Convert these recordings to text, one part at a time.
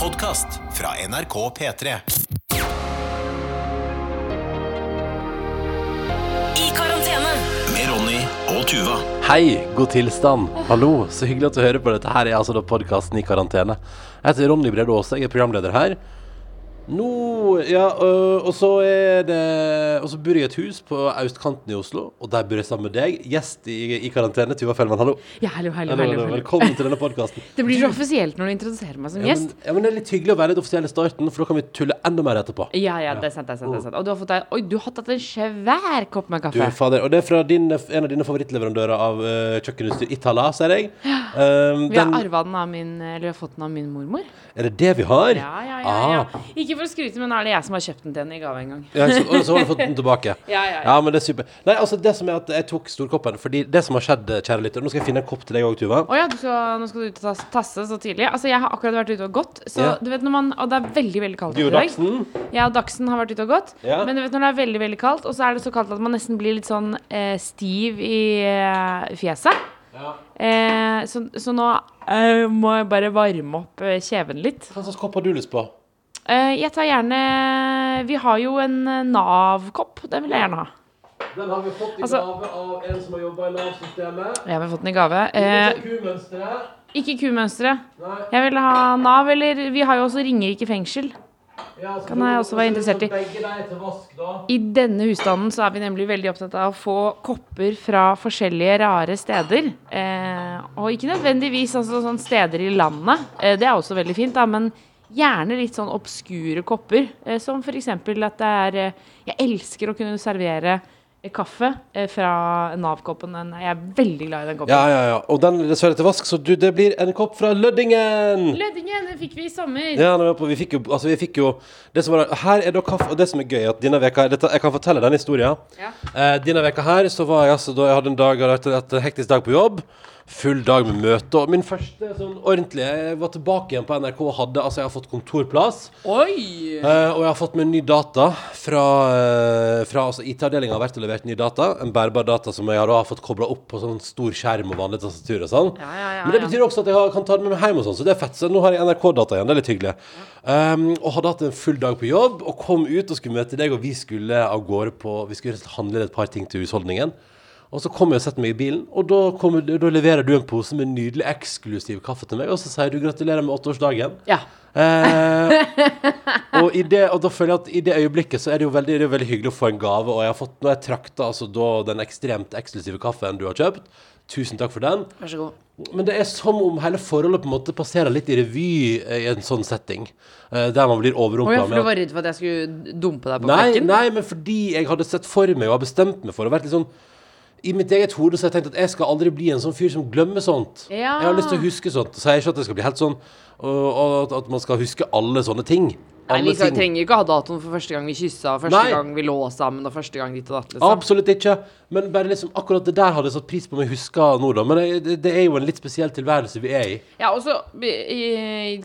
podkast fra NRK P3. I karantene. Med Ronny og Tuva. Hei, god tilstand. Hallo, så hyggelig at du hører på dette. Her er altså da podkasten i karantene. Jeg heter Ronny Brede Aase, jeg er programleder her. Nå Ja, øh, og så er det Og så bor jeg i et hus på østkanten i Oslo, og der bor jeg sammen med deg. Gjest i, i karantene, Tuva Fellmann, hallo. Ja, hallo, hallo, Hallo, hallo. Velkommen til denne podkasten. Det blir så offisielt når du introduserer meg som Ja, men, gjest. ja, men det er litt hyggelig å være litt offisiell i starten, for da kan vi tulle enda mer etterpå. Ja, ja, det er sant, det er sant. det er sant. Og du har fått deg Oi, du har tatt en svær kopp med Du, kaffe. fader, og det er fra din, en av dine favorittleverandører av uh, kjøkkenutstyr, Itala, ser jeg. Um, Vi har arva den av min Eller vi har fått den av min mormor. er det det vi har? Ja, ja, ja, ja. Ah. Ikke for å skryte, men er det jeg som har kjøpt den til henne i gave en gang. Ja, så, og så har du fått den tilbake. Ja, ja, ja. Ja, men det er super. Nei, altså det som er at jeg tok storkoppen Fordi det som har skjedd, kjære lytter Nå skal jeg finne en kopp til deg òg, Tuva. Å ja, du skal, nå skal du ut og tasse så tidlig. Altså, jeg har akkurat vært ute og gått, så Ja. du vet når man Og det er veldig, veldig kaldt ute i dag. Jeg og Dagsen har vært ute og gått. Ja. Men du vet når det er veldig, veldig kaldt, og så er det så kaldt at man nesten blir litt sånn eh, stiv i eh, fjeset. Eh, så, så nå eh, må jeg bare varme opp eh, kjeven litt. Hva slags kopp har du lyst på? Eh, jeg tar gjerne Vi har jo en eh, Nav-kopp. Den vil jeg gjerne ha. Den har vi fått i Altså- gave av en som har jobba i Nav-systemet. Vi har fått den i gave. Eh, ikke kumønsteret. Jeg vil ha Nav, eller Vi har jo også Ringerike fengsel. Ja, altså, Kan jeg også være interessert i. Vask. I denne husstanden så er vi nemlig veldig opptatt av å få kopper fra forskjellige rare steder. Eh, og ikke nødvendigvis altså, sånn steder i landet. Eh, det er også veldig fint, da, men gjerne litt sånn obskure kopper. Eh, som eksempel at det er eh, Jeg elsker å kunne servere eh, kaffe eh, fra Nav-koppen. Jeg er veldig glad i den koppen. Ja, ja, ja. Og den er dessverre til vask, så du, det blir en kopp fra Løddingen. Løddingen, den fikk vi i sommer. Ja, vi, på, vi fikk jo, altså vi fikk jo det som var, Her er da kaffe Og det som er gøy, at denne veka dette, Jeg kan fortelle den historien. Ja. Eh, denne veka her så var jeg altså da jeg hadde en dag hadde en hektisk dag på jobb. Full dag med møte. Og min første sånn ordentlige Jeg var tilbake igjen på NRK og hadde Altså, jeg har fått kontorplass. Oi! Eh, og jeg har fått med ny data fra, eh, fra altså IT-avdelinga har vært og levert ny data. En bærbar data som jeg har da fått kobla opp på sånn stor skjerm og vanlig tastatur og sånn. Ja, ja, ja, Men det betyr også at jeg har, kan ta det med meg hjem og sånn, så det er fett. Så nå har jeg NRK-data igjen, det er litt hyggelig. Um, og hadde hatt en full dag på jobb, og kom ut og skulle møte deg, og vi skulle av gårde på Vi skulle handle et par ting til husholdningen. Og så kommer jeg og setter meg i bilen, og da, kommer, da leverer du en pose med nydelig eksklusiv kaffe til meg, og så sier du gratulerer med åtteårsdagen. Ja. Eh, og, i det, og da føler jeg at i det øyeblikket så er det jo veldig, det veldig hyggelig å få en gave. Og jeg har fått, nå har jeg trakta altså da den ekstremt eksklusive kaffen du har kjøpt. Tusen takk for den. Vær så god. Men det er som om hele forholdet på en måte passerer litt i revy eh, i en sånn setting. eh, der man blir ja, overrumpla. for du var redd for at jeg skulle dumpe deg på Nei, flekken? nei, men fordi jeg hadde sett for meg og bestemt meg for å være litt sånn i mitt eget hode så har jeg tenkt at jeg skal aldri bli en sånn fyr som glemmer sånt. Ja. Jeg har lyst til å huske sånt. Så jeg ikke at det skal bli helt sånn og, og at- at man skal huske alle sånne ting. Nei, vi skal, trenger jo ikke ha datoen for første gang vi kyssa, første Nei. gang vi lå sammen, og første gang ditt og datt. Liksom. Absolutt ikke. Men bare liksom akkurat det der hadde jeg satt pris på om jeg huska nå, da. Men det, det- er jo en litt spesiell tilværelse vi er i. Ja, og så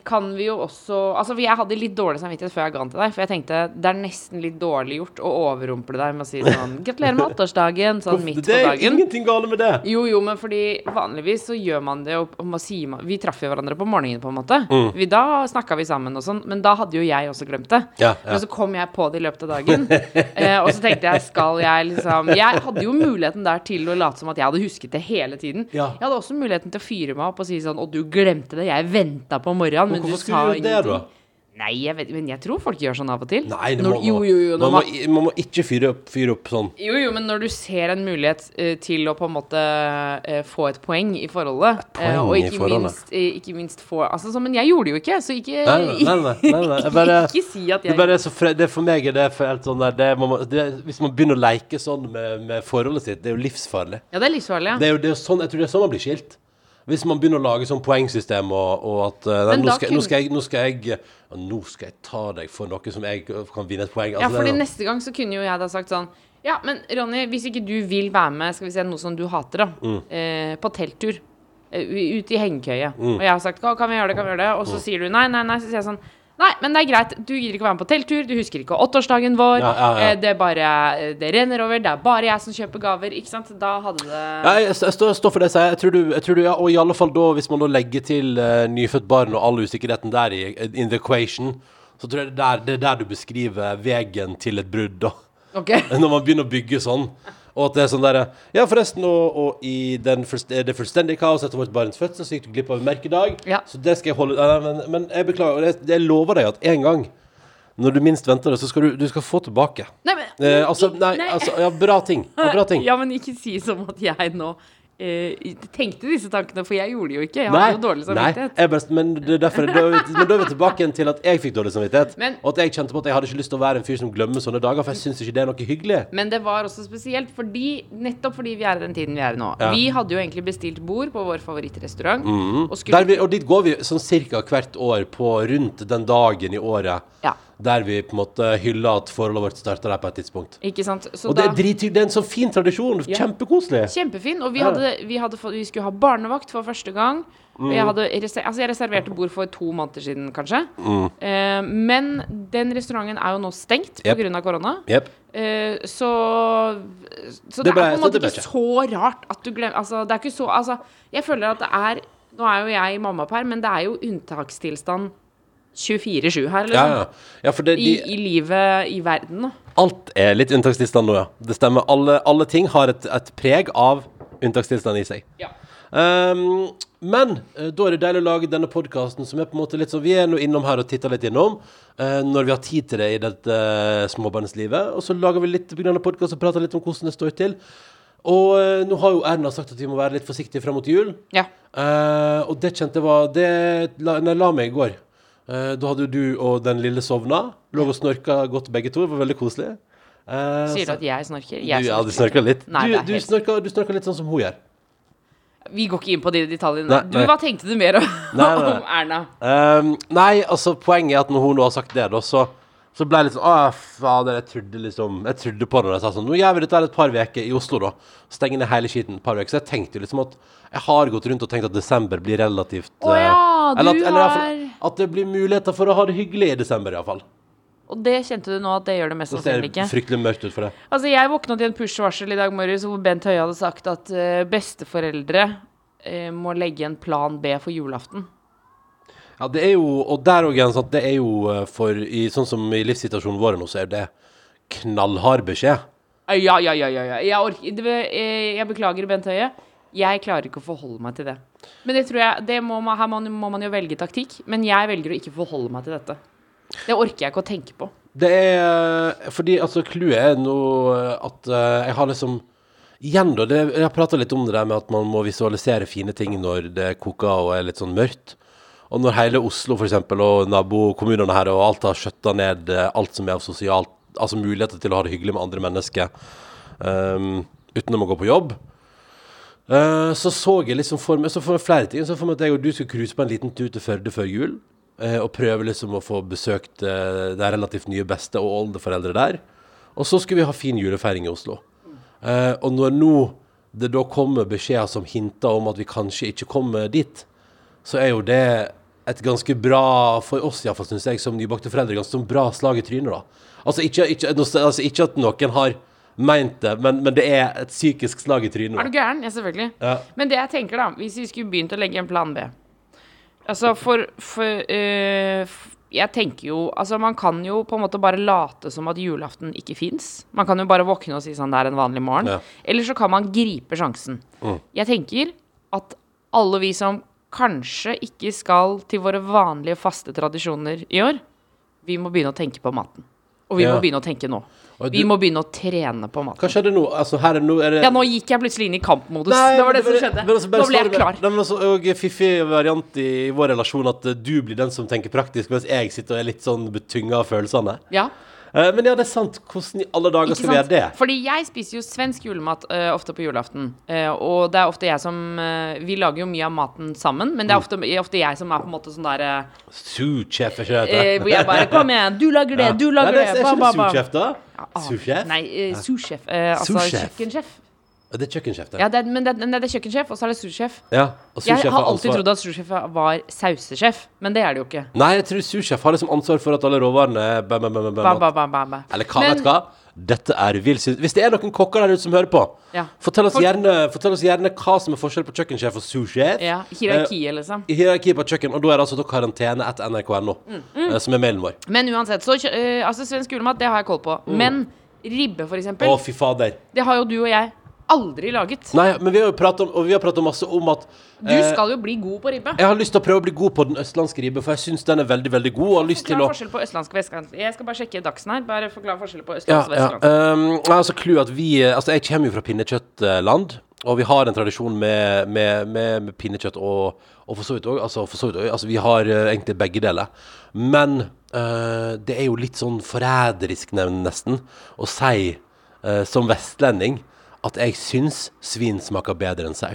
kan vi jo også Altså, jeg hadde litt dårlig samvittighet før jeg ga den til deg, for jeg tenkte det er nesten litt dårlig gjort å overrumple deg med å si sånn Gratulerer med åtteårsdagen, sånn midt det er dagen. ingenting galt med det. Jo, jo, men fordi vanligvis så gjør man det man, Vi traff jo hverandre på morgenen, på en måte. Mm. Vi, da snakka vi sammen og sånn, men da hadde jo jeg også glemt det. Ja, ja. Men så kom jeg på det i løpet av dagen, eh, og så tenkte jeg skal jeg liksom Jeg hadde jo muligheten der til å late som at jeg hadde husket det hele tiden. Ja. Jeg hadde også muligheten til å fyre meg opp og si sånn Å, du glemte det. Jeg venta på morgenen, Men men, du hvorfor sa skulle du gjøre det, da? Nei, jeg vet, men jeg tror folk gjør sånn av og til. Nei, det Når- må, jo, jo, jo, man, må, man- må ikke fyre opp, fyre opp sånn. jo, jo, men når du ser en mulighet uh, til å på en måte uh, få et poeng i forholdet, poeng uh, og i forholdet? minst, ikke minst få Altså, så, men jeg gjorde det jo ikke, så ikke Nei, nei, nei. nei. Bare, Ikke si at det, jeg bare er så fre, det For meg er det for helt sånn der det, man det, Hvis man begynner å leke sånn med, med forholdet sitt, det er jo livsfarlig. Ja, det er livsfarlig, ja. Det er jo det er sånn, jeg tror det er sånn man blir skilt. Hvis man begynner å lage sånn poengsystem og, og at eh, nei, nå, skal, kunne- nå, skal jeg, nå, skal jeg, ja, nå skal jeg ta deg for noe som jeg kan vinne et poeng. Ja, Altså, fordi det er- neste gang så kunne jo jeg da sagt sånn Ja, men Ronny, hvis ikke du vil være med, skal vi se, noe som du hater, da, Mm. eh, på telttur eh, ute i hengekøye, Mm. og jeg har sagt kan vi gjøre det, kan vi gjøre det, og så sier du nei, nei, nei, så sier jeg sånn Nei, men det er greit. Du gidder ikke være med på telttur. Du husker ikke åtteårsdagen vår. Ja, ja, ja. eh, Det bare Det renner over. Det er bare jeg som kjøper gaver. Ikke sant? Da hadde det Ja, jeg, jeg, står, jeg står for det jeg sier. Jeg tror du, jeg tror du ja, og i alle fall da, hvis man da legger til uh, nyfødt barn og all usikkerheten der i in the equation, så tror jeg det er der, det er der du beskriver veien til et brudd, da. Okay. Når man begynner å bygge sånn. Og at det er sånn derre Ja, forresten, og, og i den fullst- det fullstendige kaos etter vårt barns fødsel, så gikk du glipp av en merkedag. Ja. Så det skal jeg holde Nei, men, men jeg beklager. Jeg, jeg lover deg at en gang, når du minst venter det, så skal du, du skal få tilbake. Nei, men, Eh, altså, nei, Nei. altså Ja, bra ting. Ja, bra ting. Ja, men ikke si som at jeg nå eh, tenkte disse tankene, for jeg gjorde det jo ikke. Jeg Nei, hadde jo dårlig nei samvittighet. jeg bare, men, derfor, da, men da er vi tilbake til at jeg fikk dårlig samvittighet. Men- og at jeg kjente på at jeg hadde ikke lyst til å være en fyr som glemmer sånne dager, for jeg syns ikke det er noe hyggelig. Men det var også spesielt fordi, nettopp fordi vi er i den tiden vi er i nå. Ja. Vi hadde jo egentlig bestilt bord på vår favorittrestaurant. Og skulle vi, og dit går vi sånn cirka hvert år på rundt den dagen i året Ja. der vi på en måte hyller at forholdet vårt starta der på et tidspunkt. Ikke sant? Så Og det er drithyggelig. Det er en sånn fin tradisjon. Ja. Kjempekoselig. Kjempefin. Og vi, Ja. Hadde, vi, hadde fått, vi skulle ha barnevakt for første gang. Mm. Jeg, hadde, altså jeg reserverte bord for to måneder siden, kanskje. Mm. Eh, men den restauranten er jo nå stengt Yep. pga. Av korona. Yep. Eh, så Så det, Det er på en måte ikke så rart at du glemmer Altså, det er ikke så Altså, jeg føler at det er Nå er jo jeg i mammaperm, men det er jo unntakstilstand 24-7 her, liksom. ja. ja, for det, I, de, I livet i verden alt er litt unntakstilstand nå, ja. Det stemmer. Alle, alle ting har et, et preg av unntakstilstand i seg. Ja. Um, men eh, da er det deilig å lage denne podkasten som er på en måte litt sånn Vi er nå innom her og titter litt innom uh, når vi har tid til det i dette uh, småbarnslivet. Og så lager vi litt podkast og prater litt om hvordan det står til. Og uh, nå har jo Erna sagt at vi må være litt forsiktige fram mot jul. Ja. Og det kjente jeg var Det la, nei, la meg i går. Da hadde jo du og den lille sovna. Lå og snorka godt begge to. Det var veldig koselig. Eh, Sier du så- at jeg snorker? du, Jeg ja, du snorker litt. Nei, du, du, helt- snorker, du snorker litt sånn som hun gjør. Vi går ikke inn på de detaljene. Nei, Du, nei. hva tenkte du mer om, Nei, nei. om Erna? Um, nei, altså poenget er at når hun nå har sagt det, da, så, så ble jeg litt sånn Å, fader, jeg trodde liksom Jeg trodde på det når jeg sa sånn Nå gjør vi dette her et par uker i Oslo, da. Stenger ned hele skiten et par uker. Så jeg tenkte liksom at jeg har gått rundt og tenkt at desember blir relativt Å ja, du eller, du at, eller i hvert fall har- At det blir muligheter for å ha det hyggelig i desember, iallfall. Og det kjente du nå at det gjør det mest Så ser det ser fryktelig mørkt ut for deg. Altså, jeg våkna til en push-varsel i dag morges hvor Bent Høie hadde sagt at uh, besteforeldre uh, må legge en plan B for julaften. Ja, det er jo Og der òg Jens, at det er jo eh, for i, Sånn som i livssituasjonen vår nå, så er det knallhard beskjed. Ja, ja, ja, ja. ja. Jeg, orker, jeg beklager, Bent Høie. Jeg klarer ikke å forholde meg til det. Men det tror jeg, det må man, her må, må man jo velge taktikk. Men jeg velger å ikke forholde meg til dette. Det orker jeg ikke å tenke på. Det er fordi altså clouet er nå at eh, jeg har liksom Igjen, da. Det, jeg har prata litt om det der med at man må visualisere fine ting når det koker og er litt sånn mørkt. Og når hele Oslo for eksempel, og nabokommunene her og alt har skjøtta ned eh, alt som er av sosialt Altså muligheter til å ha det hyggelig med andre mennesker um, utenom å gå på jobb. Eh, så så jeg liksom for meg Så for meg flere ting. Så for meg at jeg og du skulle cruise på en liten tur til Førde før jul. Eh, og prøve liksom å få besøkt det de relativt nye beste og oldeforeldre der. Og så skulle vi ha fin julefeiring i Oslo. Eh, og når nå det da kommer beskjeder som hinter om at vi kanskje ikke kommer dit, så er jo det et ganske bra, for oss iallfall, syns jeg, som nybakte foreldre, ganske sånn bra slag i trynet, da. Altså ikke, ikke, altså ikke at noen har meint det, men, men det er et psykisk slag i trynet. Er du gæren? Ja, selvfølgelig. Ja. Men det jeg tenker, da, hvis vi skulle begynt å legge en plan B Altså, for, for øh, Jeg tenker jo Altså, man kan jo på en måte bare late som at julaften ikke fins. Man kan jo bare våkne og si sånn det er en vanlig morgen. Ja. Eller så kan man gripe sjansen. Jeg tenker at alle vi som kanskje ikke skal til våre vanlige faste tradisjoner i år, vi må begynne å tenke på maten. Og vi Ja. må begynne å tenke nå. Du, Vi må begynne å trene på maten. Hva skjedde nå? Altså, her er nå er det Ja, nå gikk jeg plutselig inn i kampmodus. Nei, det var det men som skjedde. men altså, Nå ble jeg klar. Nei, men altså, og fiffig variant i, vår relasjon at eh, du blir den som tenker praktisk, mens jeg sitter og er litt sånn betynga av følelsene. Ja, men ja, det er sant. Hvordan i alle dager skal vi gjøre det? Fordi jeg spiser jo svensk julemat uh, ofte på julaften. Uh, og det er ofte jeg som uh, Vi lager jo mye av maten sammen, men det er ofte, ofte jeg som er på en måte sånn der eh, Sous-chef, er ikke det? eh, Hvor jeg bare Kom igjen, du lager det, du lager Nei, det. Er Ba, ikke det ba. sous-chef, da? Ah, Sous-chef? Nei, eh, sous-sjef. Eh, altså kjøkkensjef. Det er kjøkkensjef, det. Ja, det er, men det, det er kjøkkensjef, og så er det sursjef. Ja, og Jeg har alltid trodd at sursjef var sausesjef, men det er det jo ikke. Nei, jeg tror sursjef har liksom ansvar for at alle råvarene er bam, bam, bam, bam, bam, bam. ba, ba, ba, ba. Eller hva, Men- vet du hva? Dette er villsynt. Hvis det er noen kokker der ute som hører på, Ja. fortell, oss gjerne, fortell oss gjerne hva som er forskjell på kjøkkensjef og sursjef. Ja, hierarkiet, liksom. I hierarkiet på kjøkken, og da er det altså da karantene etter nrk.no, Mm, eh, som er mailen vår. Men uansett, så øh, altså svensk julemat, det har jeg koll på. Mm. Men ribbe, for eksempel, fader. det har jo du og jeg aldri laget. Nei, men vi har jo pratet om, og vi har pratet masse om at Du eh, skal jo bli god på ribbe. Jeg har lyst til å prøve å bli god på den østlandske ribbe, for jeg syns den er veldig, veldig god. Og har lyst til Forklar å forskjell på østlandsk og vestkant. Jeg skal bare sjekke Dagsen her. Bare forklar forskjell på Ja, østlandsk og ja. Um, altså, clou at vi Altså, jeg kommer jo fra pinnekjøttland, og vi har en tradisjon med, med, med, med pinnekjøtt og, og for så vidt òg altså, for så vidt også, altså, vi har eh, egentlig begge deler. Men eh, det er jo litt sånn forræderisk, nesten, å si eh, som vestlending at jeg syns svin smaker bedre enn sau.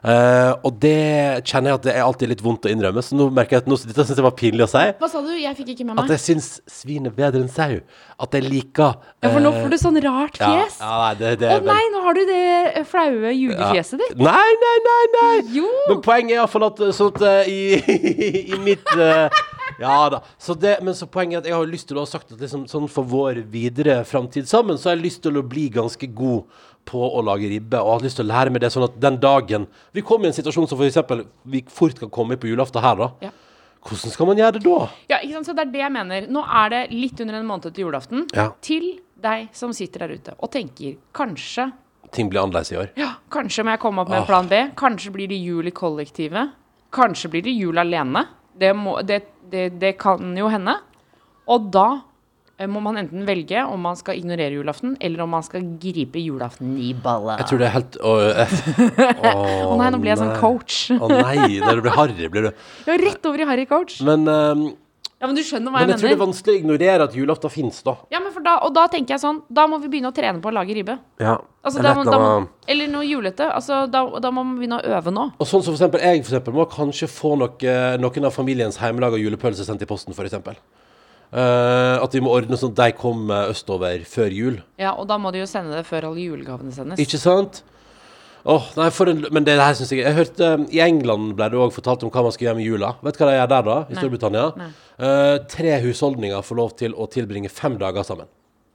Eh, og det kjenner jeg at det er alltid litt vondt å innrømme, så nå merker jeg at nå, dette syns jeg var pinlig å si. Hva sa du? Jeg fikk ikke med meg. At jeg syns svin er bedre enn sau. At jeg liker Ja, for nå eh, får du sånn rart ja, fjes. Ja, nei, det, det Å er vel- nei, nå har du det eh, flaue ljugefjeset ditt. Nei, nei, nei, nei! Jo. Men poenget er iallfall at, sånn at eh, i, i mitt eh, Ja da. Så det, men så poenget er at jeg har lyst til å ha sagt at liksom, sånn for vår videre framtid sammen, så har jeg lyst til å bli ganske god på å lage ribbe, og har lyst til å lære meg det sånn at den dagen vi kommer i en situasjon som eksempel vi fort kan komme i på julaften her, da. Ja. Hvordan skal man gjøre det da? Ja, ikke sant? Så det er det jeg mener. Nå er det litt under en måned til julaften. Ja. Til deg som sitter der ute og tenker kanskje Ting blir annerledes i år. ja, Kanskje må jeg komme opp med en plan B. Kanskje blir det jul i kollektivet. Kanskje blir det jul alene. Det, må, det, det, det kan jo hende. Og da må man enten velge om man skal ignorere julaften, eller om man skal gripe julaften i ballet. Jeg tror det er helt Å Å nei, nå blir jeg sånn coach. Å nei, det blir harry, blir du. Ja, rett over i Harry Coach. Men, um, Ja, men du skjønner hva men jeg jeg tror det er vanskelig å ignorere at julaften fins, da. Ja, men for da, og da tenker jeg sånn, da må vi begynne å trene på å lage ribbe. Ja. Altså, Eller da da eller må, eller noe julete. Altså, da, da må man begynne å øve nå. Og sånn som for eksempel jeg for eksempel, må kanskje få noe, noen av familiens hjemmelaga julepølser sendt i posten, for eksempel. Eh, at vi må ordne sånn at de kommer østover før jul. Ja, og da må de jo sende det før alle julegavene sendes. Ikke sant? Åh, nei, en, men det her synes jeg Jeg hørte um, I England ble det òg fortalt om hva man skal gjøre med jula. Vet du hva de gjør der, da? I Nei. Storbritannia? Nei. Eh, tre husholdninger får lov til å tilbringe fem dager sammen.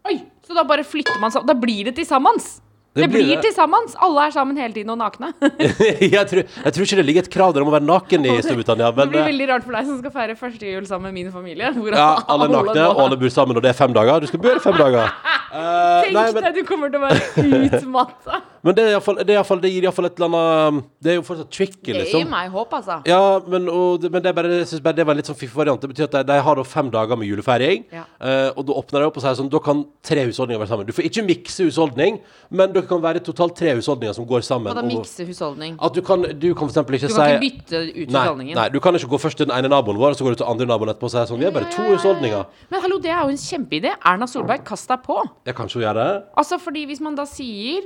Oi, så da bare flytter man sammen. Da blir det til sammens. Det blir det. til sammen. Alle er sammen hele tiden og nakne. jeg, tror, jeg tror ikke det ligger et krav der om å være naken i Storbritannia. det blir eh, veldig rart for deg som skal feire første jul sammen med min familie. ja, alle er nakne, og alle bor sammen, og det er fem dager. Du skal bo fem dager. Uh, Tenk nei, men, deg, du kommer til å være utmatta. Men det, er i fall- det, er i fall- det gir iallfall et eller annet Det er jo fortsatt tricky, liksom. Det gir meg håp, altså. Ja, men, og, men det, er bare, jeg bare det var en litt sånn fiffig variant. Det betyr at de, de har da fem dager med julefeiring, Ja. uh, og da åpner de opp og sier sånn Da kan tre husholdninger være sammen. Du får ikke mikse husholdning, men det kan være totalt tre husholdninger som går sammen. Hva da, mikse husholdning? At du kan, du kan for eksempel ikke si Du si kan ikke bytte ut Nei, husholdningen. nei, du kan ikke gå først til den ene naboen vår, og så går du til andre naboen etterpå og sier sånn Vi er bare to husholdninger. Men hallo, det er jo en kjempeidé. Erna Solberg, kast deg på. Ja, kanskje hun gjør det. Altså, fordi hvis man da sier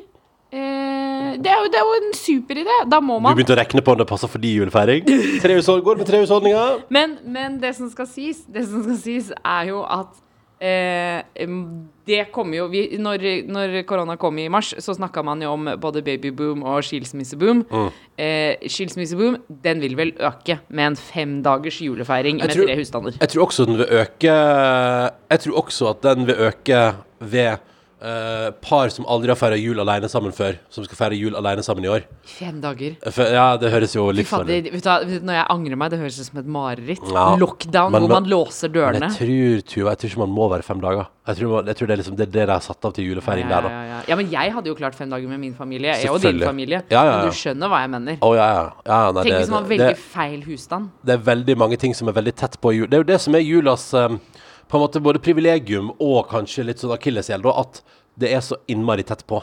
eh, det, er jo, det er jo en superidé. Da må Du man begynte å regne på om det passer for de julefeiring. Tre hushold, går det med tre husholdninger? men, men det som skal sies, det som skal sies, er jo at eh, det kommer jo vi, når, når korona kom i mars, så snakka man jo om både babyboom og skilsmisseboom. Mm. Eh, skilsmisseboom, den vil vel øke med en femdagers julefeiring med tre husstander. Jeg tror også den vil øke Jeg tror også at den vil øke ved eh, par som aldri har feira jul alene sammen før, som skal feire jul alene sammen i år. Fem dager. For, ja, det høres jo livsfarlig du, når jeg angrer meg, det høres ut som et mareritt. Ja, Lockdown men- hvor men- man låser Men dørene. jeg tror, Tuva, jeg tror ikke man må være fem dager. Jeg tror, jeg tror det er liksom det, det de har satt av til julefeiring ja, der, da. ja, ja. ja, men jeg hadde jo klart fem dager med min familie. Jeg og din familie. Ja, ja, ja. Men du skjønner hva jeg mener. Oh, ja, ja. ja nei, Tenk hvis man har velger det, feil husstand. det er veldig mange ting som er veldig tett på jul. Det er jo det som er julas eh, på en måte både privilegium og kanskje litt sånn akilleshæl, at det er så innmari tett på.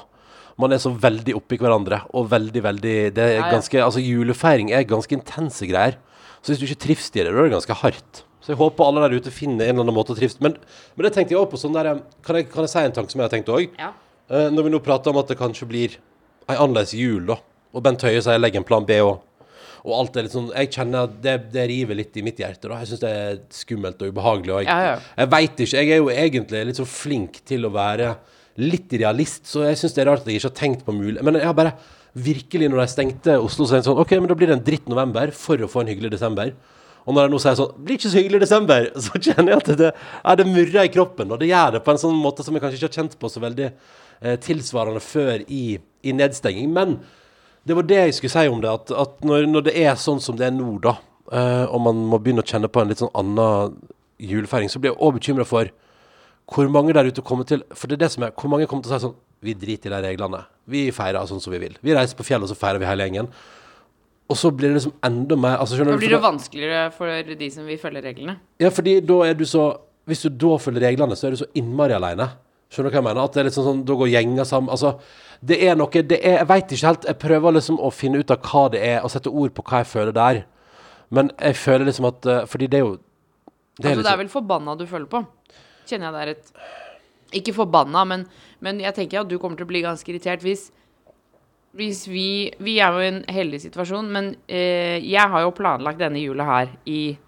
Man er så veldig oppi hverandre, og veldig, veldig Det er ganske Altså, julefeiring er ganske intense greier. Så hvis du ikke trives i det, da er det ganske hardt. Så jeg håper alle der ute finner en eller annen måte å trives Men, men det tenkte jeg også på sånn der eh, Kan jeg, kan jeg si en tanke som jeg har tenkt òg? Ja. Eh, når vi nå prater om at det kanskje blir ei annerledes jul, da. Og Bent Høie sier 'legg en plan B' òg. Og alt er litt sånn Jeg kjenner at det, det river litt i mitt hjerte, da. Jeg syns det er skummelt og ubehagelig. Og jeg, Ja, ja. jeg veit ikke. Jeg er jo egentlig litt så flink til å være litt idealist, så jeg syns det er rart at jeg ikke har tenkt på mulig Men jeg har bare virkelig, når de stengte Oslo, så er det sånn OK, men da blir det en dritt november for å få en hyggelig desember. Og når jeg nå sier sånn Blir ikke så hyggelig i desember, så kjenner jeg at det, ja, det murrer i kroppen. Og det gjør det på en sånn måte som jeg kanskje ikke har kjent på så veldig eh, tilsvarende før i, i nedstenging. Men det var det jeg skulle si om det, at, at når, når det er sånn som det er nå, da, uh, og man må begynne å kjenne på en litt sånn annen julefeiring, så blir jeg òg bekymra for hvor mange der ute kommer til For det er det som er Hvor mange kommer til å si sånn Vi driter i de reglene. Vi feirer sånn som vi vil. Vi reiser på fjellet, og så feirer vi hele gjengen. Og så blir det liksom enda mer altså, Da blir det vanskeligere for de som vil følge reglene. ja, fordi da er du så Hvis du da følger reglene, så er du så innmari aleine. Skjønner du hva jeg mener? At det er litt sånn, sånn Da går gjenger sammen. Altså, det er noe det er, Jeg veit ikke helt. Jeg prøver liksom å finne ut av hva det er, og sette ord på hva jeg føler der. Men jeg føler liksom at eh, Fordi det er jo Det er Altså, det er liksom vel forbanna du føler på. Kjenner jeg det et Ikke forbanna, men, men jeg tenker at du kommer til å bli ganske irritert hvis hvis vi Vi er jo i en heldig situasjon, men eh, jeg har jo planlagt denne jula her i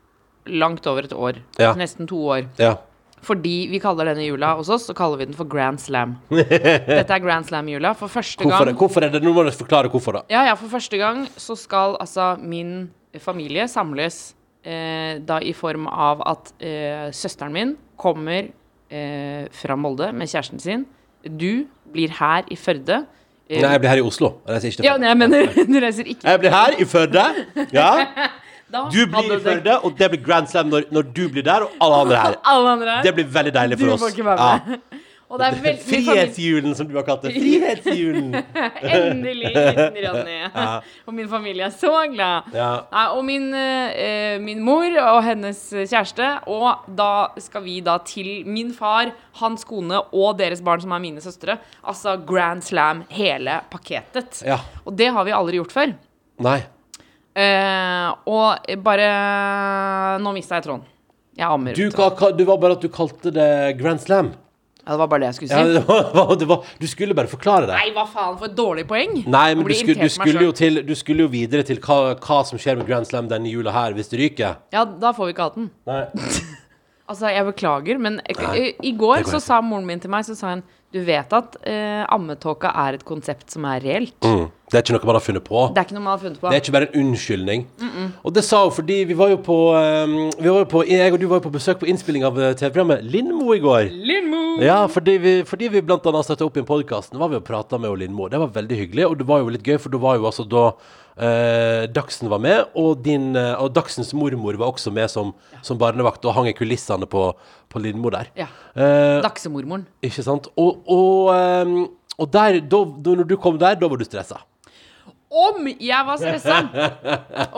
langt over et år. Ja. Nesten to år. Ja. Fordi vi kaller denne jula hos oss, så kaller vi den for Grand Slam. Dette er Grand Slam-jula. For første gang hvorfor, hvorfor er det Nå må du forklare hvorfor, da. Ja, ja, for første gang så skal altså min familie samles eh, da i form av at eh, søsteren min kommer eh, fra Molde med kjæresten sin. Du blir her i Førde. Nei, jeg blir her i Oslo. Jeg reiser ikke til ja, nei, jeg mener du reiser ikke Jeg blir her i Førde. Ja. Da Du blir i Førde, og det blir Grand Slam når, når du blir der, og alle andre her. Alle andre her. Det blir veldig deilig Du for oss. må ikke være med. Og det er veldig Frihetsjulen, som du har kalt det. Frihetsjulen. Endelig liten Ronny. Og min familie er så glad. Ja. Nei, og min, eh, min mor og hennes kjæreste. Og da skal vi da til min far, hans kone og deres barn, som er mine søstre. Altså Grand Slam, hele pakketet. Ja. Og det har vi aldri gjort før. Nei. Eh, og bare Nå mista jeg tråden. Jeg ammer. Du, du. var bare at du kalte det Grand Slam. Ja, det var bare det jeg skulle si. Ja, det var, det var, du skulle bare forklare det. Nei, hva faen, for et dårlig poeng. Nei, men du skulle, du, skulle jo til, du skulle jo videre til hva, hva som skjer med Grand Slam denne jula her, hvis det ryker. Ja, da får vi ikke hatt den. Nei. Altså, jeg beklager, men i, Nei, i går så sa moren min til meg, så sa hun Du vet at uh, ammetåka er et konsept som er reelt? Mm. Det er ikke noe man har funnet på. Det er ikke noe man har funnet på. Det er ikke bare en unnskyldning. Og det sa hun fordi vi var jo på, um, vi var jo på Jeg og du var jo på besøk på innspilling av eh, TV-programmet Lindmo i går. Lindmo! Ja, fordi vi, fordi vi blant annet støtta opp i en podkast, var vi og prata med Lindmo. Det var veldig hyggelig, og det var jo litt gøy, for det var jo altså da eh, Dagsen var med, og, din, eh, og Dagsens mormor var også med som, som barnevakt og hang i kulissene på, på Lindmo der. Ja. Eh, Daksemormoren. ikke sant? Og, og, ehm, og der, da, da, når du kom der, da var du stressa. Om jeg var stressa!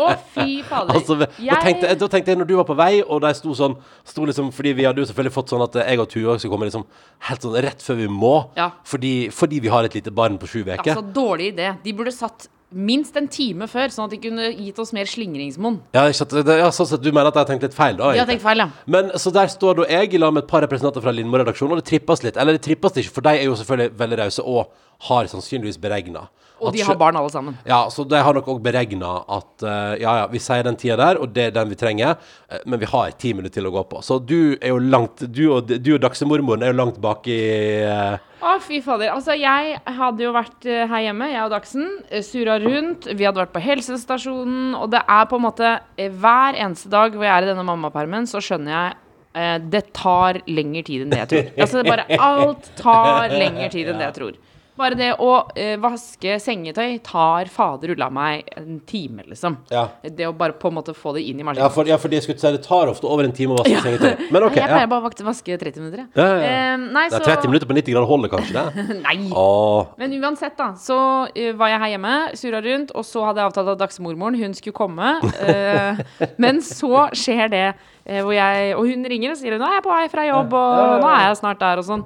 Å, fy fader. Altså, da, tenkte, da tenkte jeg når du var på vei, og de sto sånn sto liksom, Fordi vi hadde jo selvfølgelig fått sånn at jeg og Tuva skal komme liksom helt sånn rett før vi må. Ja. Fordi, fordi vi har et lite barn på sju uker. Altså, dårlig idé. De burde satt minst en time før, sånn at de kunne gitt oss mer slingringsmonn. Ja, ja, sånn sett, du mener at jeg har tenkt litt feil, da? De har tenkt feil, ja. Men så der står da jeg i lag med et par representanter fra Lindmo-redaksjonen, og det trippes litt. Eller det trippes ikke, for de er jo selvfølgelig veldig rause og har sannsynligvis beregna. Og de har barn alle sammen. Ja, så de har nok òg beregna at uh, ja, ja, vi sier den tida der, og det er den vi trenger, uh, men vi har ti minutter til å gå på. Så du er jo langt Du og, du og Dagsemormoren er jo langt bak i uh, Å, fy fader. Altså, jeg hadde jo vært her hjemme, jeg og Dagsen. Surra rundt. Vi hadde vært på helsestasjonen. Og det er på en måte Hver eneste dag hvor jeg er i denne mammapermen, så skjønner jeg eh, det tar lengre tid enn det jeg tror. Altså, bare alt tar lengre tid enn det jeg tror. Bare det å eh, vaske sengetøy tar fader ulla meg en time, liksom. Ja. Det å bare på en måte få det inn i Ja, maskinen. for, ja, for det, skulle si det tar ofte over en time å vaske sengetøy. Men OK. jeg pleier Ja. bare å vaske- vaske 30 minutter, jeg. Ja, ja, ja. Eh, nei, Det så 30 minutter på 90 grader holder kanskje det? Nei. Åh. Men uansett, da, så uh, var jeg her hjemme, surra rundt, og så hadde jeg avtalt at dagsmormoren, hun skulle komme. Uh, men så skjer det Uh, hvor jeg Og hun ringer og sier 'nå er jeg på vei fra jobb', og 'nå er jeg snart der', og sånn.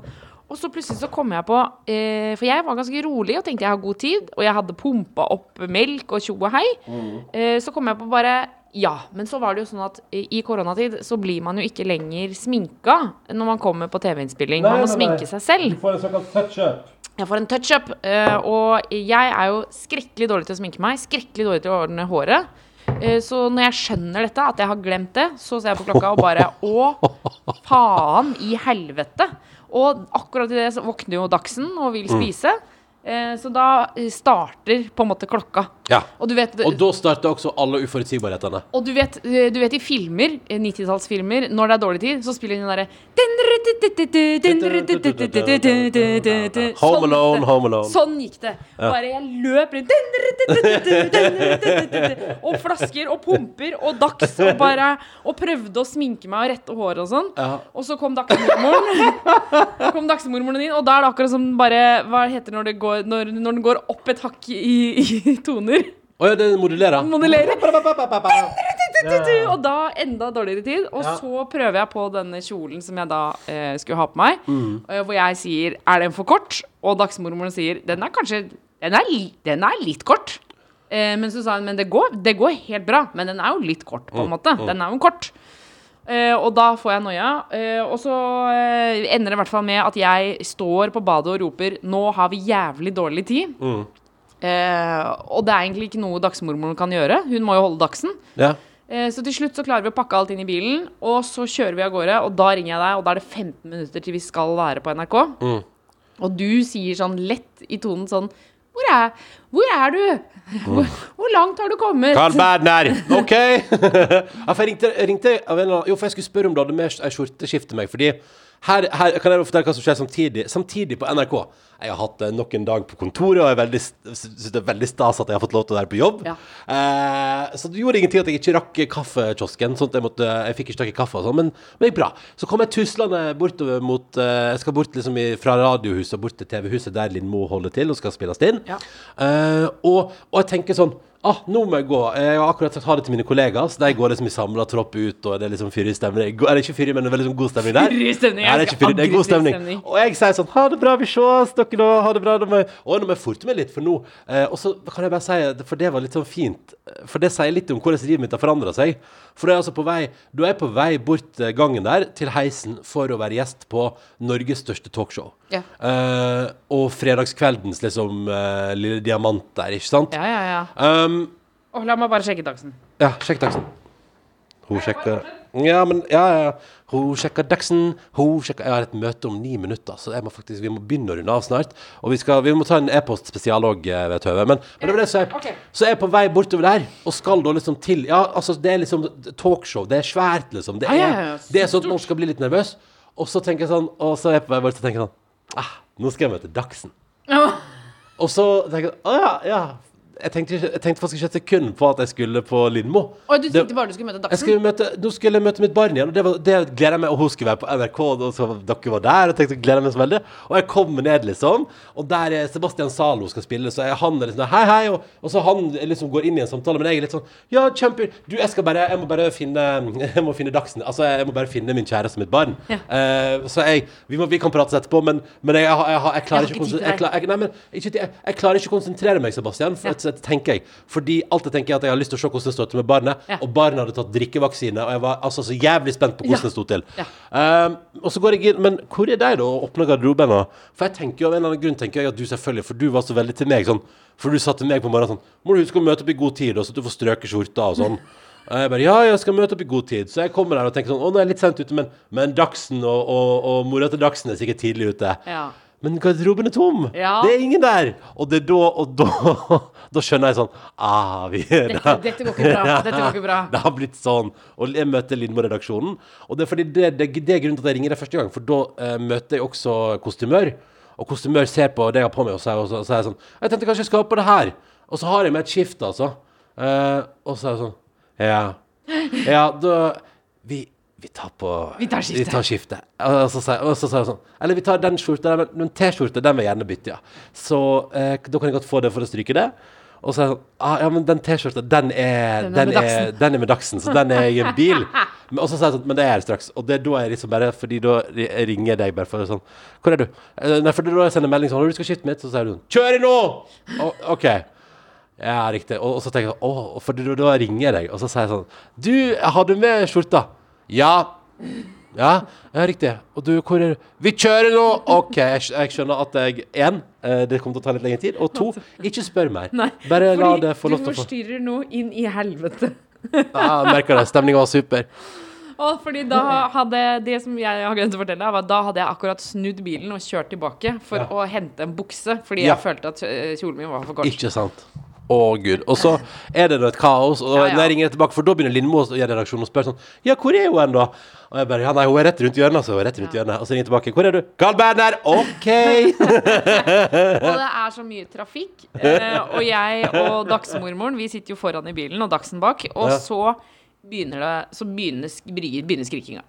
Og så plutselig så kommer jeg på eh, For jeg var ganske rolig og tenkte jeg har god tid, og jeg hadde pumpa opp melk og tjo og hei. Eh, så kom jeg på bare ja, men så var det jo sånn at i koronatid så blir man jo ikke lenger sminka når man kommer på TV-innspilling. Man må sminke seg selv. Du får en såkalt touch-up. Jeg får en touch-up, eh, og jeg er jo skrekkelig dårlig til å sminke meg. Skrekkelig dårlig til å ordne håret. Eh, så når jeg skjønner dette, at jeg har glemt det, så ser jeg på klokka og bare Å, faen i helvete! Og akkurat i det så våkner jo Dachsen og Mm. vil spise. Eh, så da starter på en måte klokka. Ja. Og du vet, Og da starter også alle uforutsigbarhetene. og du vet, eh, du vet i filmer, eh, 90-tallsfilmer, når det er dårlig tid, så spiller de den derre Home Alone, Home Alone. Sånn gikk det. Bare jeg løp rundt Og flasker og pumper og dags og bare Og prøvde å sminke meg og rette håret og sånn. Og så kom dagsmormoren. kom dagsmormoren din, og da er det akkurat som bare Hva heter det når det går Når, når den går opp et hakk i, i toner? Å ja, det modulerer. Modulerer. Og da enda dårligere tid. Og så prøver jeg på denne kjolen som jeg da eh, skulle ha på meg. Mm. eh, hvor jeg sier 'er den for kort?' Og dagsmormoren sier 'den er kanskje Den er, den er litt kort'. Eh, men så sa hun 'men det går, det går helt bra'. Men den er jo litt kort, Mm. på en måte. Den er jo kort. Eh, og da får jeg noia. Eh, og så eh, ender det i hvert fall med at jeg står på badet og roper 'nå har vi jævlig dårlig tid'. Mm. Eh, og det er egentlig ikke noe dagsmormoren kan gjøre. Hun må jo holde dagsen. Ja. Eh, Så til slutt så klarer vi å pakke alt inn i bilen, og så kjører vi av gårde. Og da ringer jeg deg, og da er det 15 minutter til vi skal være på NRK. Mm. Og du sier sånn lett i tonen sånn Hvor er, hvor er du? Hvor, hvor langt har du kommet? Carl Berner! OK! ja, for jeg ringte, ringte Jo, for jeg skulle spørre om du hadde med ei skjorteskifte til meg. Fordi her, her kan jeg fortelle hva som skjer samtidig, samtidig på NRK. Jeg har hatt eh, nok en dag på kontoret, og jeg syns det er veldig stas at jeg har fått lov til å være på jobb. Ja. Eh, så det gjorde ingenting at jeg ikke rakk kaffekiosken. Sånn at jeg, måtte, jeg fikk ikke tak i kaffe og sånn, men, men det gikk bra. Så kom jeg tuslende bortover mot eh, Jeg skal bort liksom i, fra Radiohuset og bort til TV-huset der Lindmo holder til og skal spilles inn. Ja. Eh, og, og jeg tenker sånn Ah, nå må jeg gå. Jeg har akkurat sagt ha det til mine kollegaer. Så de går liksom i samla tropp ut, og det er liksom fyrig stemning. Eller ikke fyrig, men det er liksom god stemning der. Fyrig stemning, Nei, det er fyrig, det er god stemning. Og jeg sier sånn Ha det bra, vi ses, dere nå. Ha det bra. Nå må jeg, og nå må jeg forte meg litt, for nå eh, Og så kan jeg bare si, for det var litt sånn fint For det sier litt om hvordan livet mitt har forandra seg. For du er altså på vei du er på vei bort eh, gangen der til heisen for å være gjest på Norges største talkshow. Ja. Eh, og fredagskveldens liksom eh, lille diamant der, ikke sant? Ja, ja, ja. Um, Og la meg bare sjekke dagsen. ja, sjekk Dagsen. Hun sjekker Ja, men Ja, ja. Hun. Hun sjekker Jeg har et møte om ni minutter, så jeg må faktisk, vi må begynne å runde av snart. Og vi, skal, vi må ta en e-post spesial òg, ved Tøve. Men, men det var det som er okay. Så er på vei bortover der, og skal da liksom til Ja, altså, det er liksom talkshow. Det er svært, liksom. Det er, ja, ja, det er sånn at man skal bli litt nervøs. Og så tenker jeg sånn Og så er jeg på vei bort og tenker sånn ah, Nå skal jeg møte Dagsen. Og så tenker jeg Å ja, ja. Jeg tenkte, ikke, jeg tenkte faktisk ikke et sekund på at jeg skulle på Lindmo. Og du Det- tenkte bare du skulle møte jeg skulle møte, nå skulle jeg møte mitt barn igjen, og det, var, det gleder jeg meg Og hun skulle være på NRK, og så dere var der. Og tenkte, gleder jeg meg så veldig Og jeg kommer ned, liksom. Og der er Sebastian Zalo skal spille, så er han er liksom Hei, hei. Og, og så han liksom går inn i en samtale, men jeg er litt sånn Ja, kjempe Du, jeg skal bare Jeg må bare finne Jeg må finne Dagsen. Altså, jeg må bare finne min kjæreste og mitt barn. Ja. Uh, så jeg vi, må, vi kan prate etterpå, men, men jeg, jeg, jeg Jeg jeg, jeg, jeg, jeg klarer ikke å konsentrere meg, Sebastian, for, Ja. At- tenker jeg. Fordi alltid tenker jeg at jeg har lyst til å se hvordan det står til med barnet. Ja. Og barnet hadde tatt drikkevaksine, og jeg var altså så jævlig spent på hvordan Ja. det sto til. Ja. Um, og så går jeg inn Men hvor er de, da, og åpner garderoben? og- For jeg tenker jo av en eller annen grunn tenker jeg at du selvfølgelig For du var så veldig til meg sånn For du sa til meg på morgenen sånn Må du huske å møte opp i god tid, og så du får strøket skjorta og sånn. Og jeg bare Ja, jeg skal møte opp i god tid. Så jeg kommer der og tenker sånn Å, nå er jeg litt sent ute, men, men Dagsen og, og, og mora til Dagsen er sikkert tidlig ute. Ja. Men garderoben er tom. Ja. Det er ingen der. Og det er da Og da, da skjønner jeg sånn Ah, vi Dette, dette går ikke bra. Dette går ikke bra. det har blitt sånn. Og jeg møter Lindmo-redaksjonen. Og det er fordi det, det, det er grunnen til at jeg ringer deg første gang, for da eh, møter jeg også kostymør. Og kostymør ser på det jeg har på meg, og så er, og så, så er jeg sånn Jeg tenkte kanskje jeg skal ha på det her. Og så har jeg med et skift, altså. Eh, og så er jeg sånn Ja. Ja, da Vi, vi tar på Vi tar skiftet. Vi tar skiftet. Og så sa jeg, sånn Eller vi tar den skjorta, den- men T-skjorte, den vil jeg gjerne bytte, ja. Så eh, da kan jeg godt få det for å stryke det. Og så er jeg sånn ah, Ja, men den T-skjorta, den er Den er den er, den er med Dagsen, så den er i en bil. Men, og så sa jeg sånn Men det er jeg straks. Og det er da jeg liksom bare Fordi da ringer jeg deg bare for sånn Hvor er du? Eh, Nei, for er da jeg sender melding sånn Når du skal skifte mitt, så sier du sånn Kjør i nå! Og, OK. Ja, riktig. Og, og så tenker jeg sånn Å, for da ringer jeg deg, og så sier jeg sånn Du, har du med skjorta? Ja. Ja, ja, riktig. Og du, hvor er du? Vi kjører nå! OK, jeg, jeg skjønner at jeg Én, eh, det kommer til å ta litt lengre tid. Og to, ikke spør mer. Nei, Bare la det få lov til å Du forstyrrer noe inn i helvete. Ja, jeg merker det. Stemninga var super. Og fordi da hadde Det som jeg har glemt å fortelle, var at da hadde jeg akkurat snudd bilen og kjørt tilbake for Ja. å hente en bukse, fordi Ja. jeg følte at kjolen min var for kort. Ikke sant. Å, gud. Og så er det da et kaos. Og Ja, ja. jeg ringer tilbake, for da begynner Lindmo å gjøre redaksjonen og spør sånn Ja, hvor er hun hen, da? Og jeg bare Ja, nei, hun er rett rundt hjørnet, altså. Hun er rett rundt hjørnet. Og så ringer jeg tilbake. Hvor er du? Carl Berner! OK! Og det er så mye trafikk. Eh, og jeg og dagsmormoren, vi sitter jo foran i bilen, og Dagsen bak. Og så begynner det Så begynner, begynner skrikinga.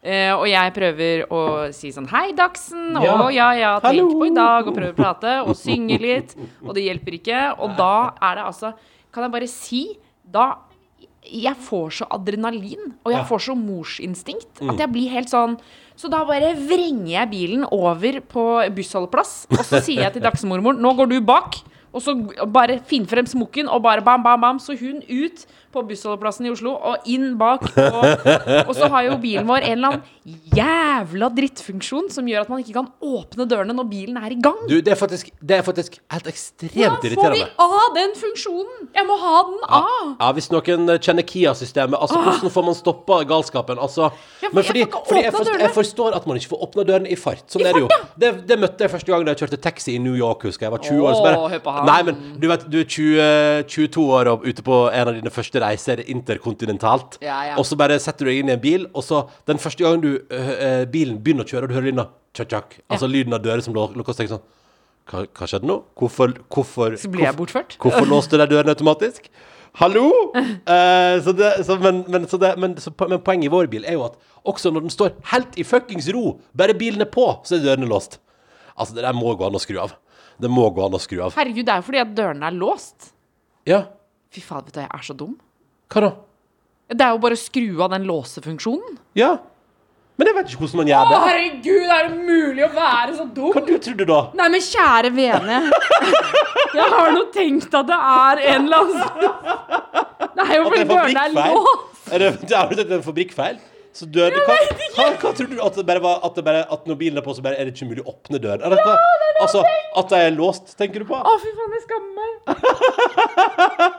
Eh, og jeg prøver å si sånn Hei, Dagsen. Ja. Og ja, ja, tenk Hallo. på i dag. Og prøver å prate og synge litt. Og det hjelper ikke. Og da er det altså Kan jeg bare si Da jeg får så adrenalin, og jeg får så morsinstinkt, at jeg blir helt sånn Så da bare vrenger jeg bilen over på bussholdeplass, og så sier jeg til dagsmormoren Nå går du bak. Og så bare finn frem smokken, og bare bam, bam, bam. Så hun ut på bussholdeplassen i Oslo, og inn bak. Og, og så har jo bilen vår en eller annen jævla drittfunksjon som gjør at man ikke kan åpne dørene når bilen er i gang. Du, det er faktisk, det er faktisk helt ekstremt irriterende. Hvordan får vi av den funksjonen? Jeg må ha den av! Ja, Hvis noen kjenner Kia-systemet, altså hvordan får man stoppa galskapen? Altså, Ja, for men jeg fordi, fordi jeg, forstår, jeg forstår at man ikke får åpna dørene i fart. Sånn er det jo. Det, det møtte jeg første gang da jeg kjørte taxi i New York, husker jeg. Jeg var 20 år. Så bare. Nei, men du vet, du er 20, 22 år og ute på en av dine første reiser interkontinentalt. Ja, ja. Og så bare setter du deg inn i en bil, og så den første gangen du, øh, bilen begynner å kjøre, og du hører lyden av tjakk-tjakk, altså lyden av dører som lukkes, tenker sånn hva, hva skjedde nå? Hvorfor, hvorfor Så blir jeg hvorfor- bortført. Hvorfor låste de dørene automatisk? Hallo? Uh, så det, så, men, men, så det, men, men poenget i vår bil er jo at også når den står helt i fuckings ro, bare bilen er på, så er dørene låst. Altså, det der må gå an å skru av. Det må gå an å skru av. Herregud, det er jo fordi at dørene er låst. Ja, Fy faen, vet du, jeg er så dum. hva da? Det er jo bare å skru av den låsefunksjonen. Ja. Men jeg vet ikke hvordan man gjør Å, det. herregud, er det mulig å være så dum? Hva du trodde da? Nei, men kjære vene. Jeg har nå tenkt at det er en eller annen Det er jo At fordi er dørene er fabrikkfeil? låst. Er det, er det en fabrikkfeil? Så dør, hva, hva, hva tror du? At det bare var at, det bare, at når bilen er på, så bare er det ikke mulig å åpne døren? Eller, hva? altså, at de er låst, tenker du på? Å, fy faen, jeg skammer meg.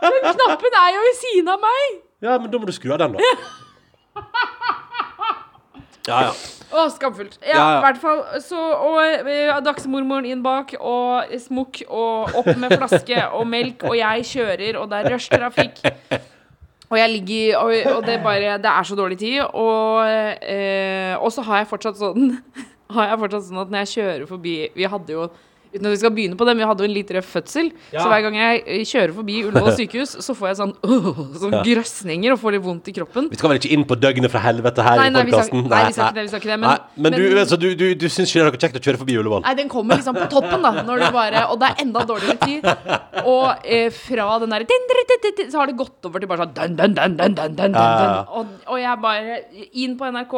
Den knappen er jo ved siden av meg. Ja, men da må du skru av den, da. Ja, ja. Å, skamfullt. Ja, Ja, ja. i hvert fall. Så, og uh, dagsmormoren inn bak, og smokk, og opp med flaske og melk, og jeg kjører, og det er rushtrafikk. Og jeg ligger Og, og det, bare, det er så dårlig tid. Og, eh, og så har jeg fortsatt sånn Har jeg fortsatt sånn at når jeg kjører forbi Vi hadde jo Uten at vi skal begynne på det, men vi hadde jo en litt røff fødsel. Ja. Så hver gang jeg eh, kjører forbi Ullevål sykehus, så får jeg sånn, øh, sånn grøsninger og får litt vondt i kroppen. Vi skal vel ikke inn på døgnet fra helvete her Nei, nei, skal- podkasten? nei, vi skal ikke det, vi skal ikke det, men- men, men, du, så du, du, du syns ikke det er noe kjekt å kjøre forbi Ullevål? Nei, den kommer liksom på toppen, da. Når du bare, og det er enda dårligere tid. Og eh, fra den derre Så har det gått over til bare sånn dun, dun, dun, dun, dun, dun, dun, Ja, ja, ja. dun. Og, og jeg bare inn på NRK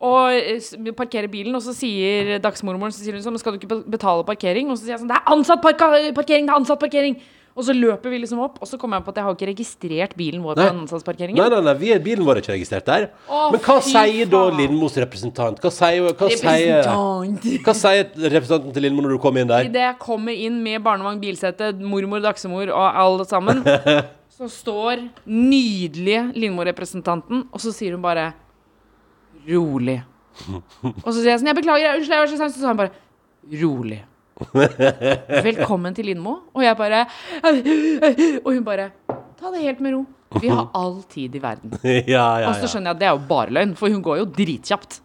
og eh, parkerer bilen, og så sier dagsmormoren så sier hun sånn, skal du ikke betale parkering? Og så sier jeg sånn Det er ansatt parka parkering! Det er ansatt parkering! Og så løper vi liksom opp, og så kommer jeg på at jeg har ikke registrert bilen vår på Nei. ansatsparkeringen. Nei, nei, nei, vi bilen vår er ikke registrert der. Åh, Men hva sier sier da. Lindmos representant? Hva sier, hva sier, Representant. hva sier representanten til Lindmo når du kommer inn der? Idet jeg kommer inn med barnevogn, bilsete, mormor, dagsemor og alle sammen, så står nydelige Lindmo-representanten, og så sier hun bare Rolig. Og så sier jeg sånn Jeg beklager, unnskyld, jeg var så sein. Så sa hun bare Rolig. Velkommen til Lindmo. Og jeg bare Og hun bare Ta det helt med ro. Vi har all tid i verden. ja, ja, Og så skjønner jeg at det er jo bare løgn, for hun går jo dritkjapt.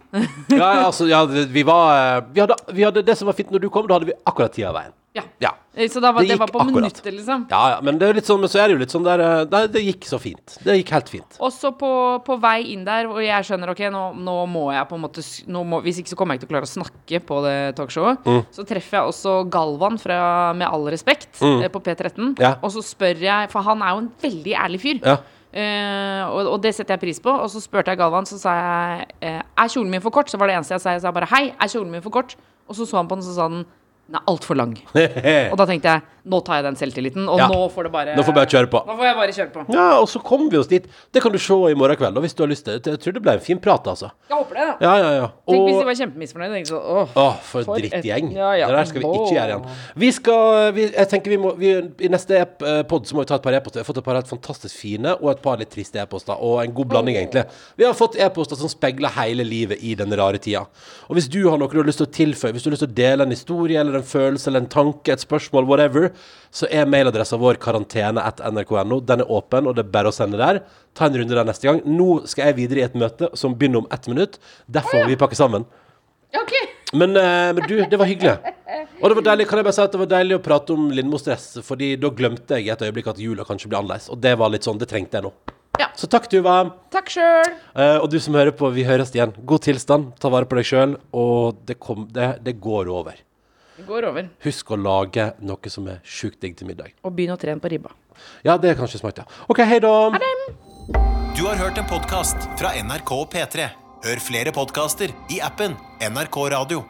ja, altså, ja, vi var eh, vi hadde, vi hadde Det som var fint når du kom, da hadde vi akkurat tida av veien. Ja. Ja. Så da var, Det det, var på akkurat. minuttet, liksom. Ja, ja, men sånn, men så er det jo litt sånn der Det, det gikk så fint. Det gikk helt fint. Også på, på vei inn der, og jeg skjønner ok, nå, nå må jeg på en måte må, Hvis ikke så kommer jeg ikke til å klare å snakke på det talkshowet. Mm. Så treffer jeg også Galvan fra Med all respekt mm. på P13. Mm. Ja. Og så spør jeg, for han er jo en veldig ærlig fyr. Ja. Uh, og, og det setter jeg pris på. Og så spurte jeg Galvan, så sa jeg uh, Er kjolen min for kort? Så var det eneste jeg sa. Jeg sa bare hei, er kjolen min for kort? Og så så han på den, så sa han den er altfor lang. Og da tenkte jeg Nå tar jeg den selvtilliten, og Ja. nå får det bare Nå får jeg bare kjøre på. Nå får jeg bare kjøre på. Ja, og så kommer vi oss dit. Det kan du se i morgen kveld, og hvis du har lyst til det. Jeg tror det ble en fin prat, altså. Jeg håper det. Ja, ja, ja. Tenk hvis de var kjempemisfornøyde. Tenk så, åh, Å, for, For et- drittgjeng. ja, ja. Det der skal vi ikke gjøre igjen. Vi skal vi, Jeg tenker vi må vi, I neste eh, pod så må vi ta et par e-poster. Vi har fått et par helt fantastisk fine og et par litt triste e-poster. Og en god blanding, egentlig. Vi har fått e-poster som speiler hele livet i den rare tida. Og hvis du har noe du har lyst til å tilføye, hvis du har lyst til å dele en historie eller en følelse eller en tanke, et spørsmål, whatever, så er mailadressa vår karantene.nrk.no. Den er åpen, og det er bare å sende der. Ta en runde der neste gang. Nå skal jeg videre i et møte som begynner om ett minutt. Derfor må vi pakke sammen. Okay. Men, eh, men du, det var hyggelig. Og det var deilig, kan jeg bare si at det var deilig å prate om Lindmo-stress, Fordi da glemte jeg i et øyeblikk at jula kanskje blir annerledes. Og det var litt sånn, det trengte jeg nå. Ja. Så takk, Tuva. Takk sjøl. Uh, og du som hører på, vi høres igjen. God tilstand, ta vare på deg sjøl, og det, kom, det, det går over. Det går over. Husk å lage noe som er sjukt digg til middag. Og begynn å trene på ribba. Ja, det er kanskje smart, ja. OK, hei da. Du har hørt en podkast fra NRK og P3. Hør flere podkaster i appen NRK Radio.